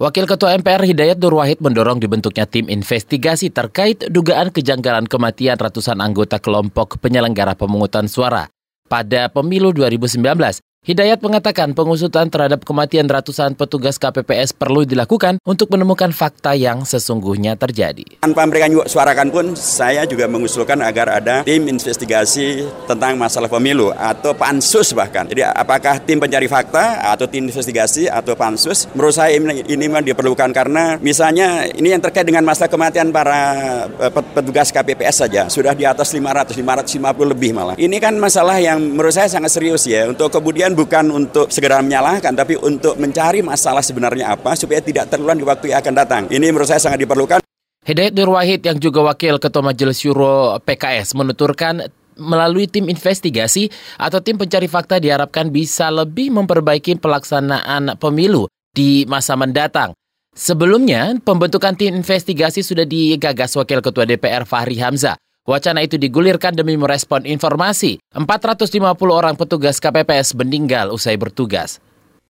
Wakil Ketua MPR Hidayat Nur Wahid mendorong dibentuknya tim investigasi terkait dugaan kejanggalan kematian ratusan anggota kelompok penyelenggara pemungutan suara pada pemilu 2019 Hidayat mengatakan pengusutan terhadap kematian ratusan petugas KPPS perlu dilakukan untuk menemukan fakta yang sesungguhnya terjadi. Tanpa mereka suarakan pun, saya juga mengusulkan agar ada tim investigasi tentang masalah pemilu atau pansus bahkan. Jadi apakah tim pencari fakta atau tim investigasi atau pansus? Menurut saya ini, ini memang diperlukan karena misalnya ini yang terkait dengan masalah kematian para eh, petugas KPPS saja sudah di atas 500, 550 lebih malah. Ini kan masalah yang menurut saya sangat serius ya untuk kemudian bukan untuk segera menyalahkan, tapi untuk mencari masalah sebenarnya apa supaya tidak terulang di waktu yang akan datang. Ini menurut saya sangat diperlukan. Hidayat Nur Wahid yang juga Wakil Ketua Majelis Syuro PKS menuturkan melalui tim investigasi atau tim pencari fakta diharapkan bisa lebih memperbaiki pelaksanaan pemilu di masa mendatang. Sebelumnya, pembentukan tim investigasi sudah digagas Wakil Ketua DPR Fahri Hamzah. Wacana itu digulirkan demi merespon informasi 450 orang petugas KPPS meninggal usai bertugas.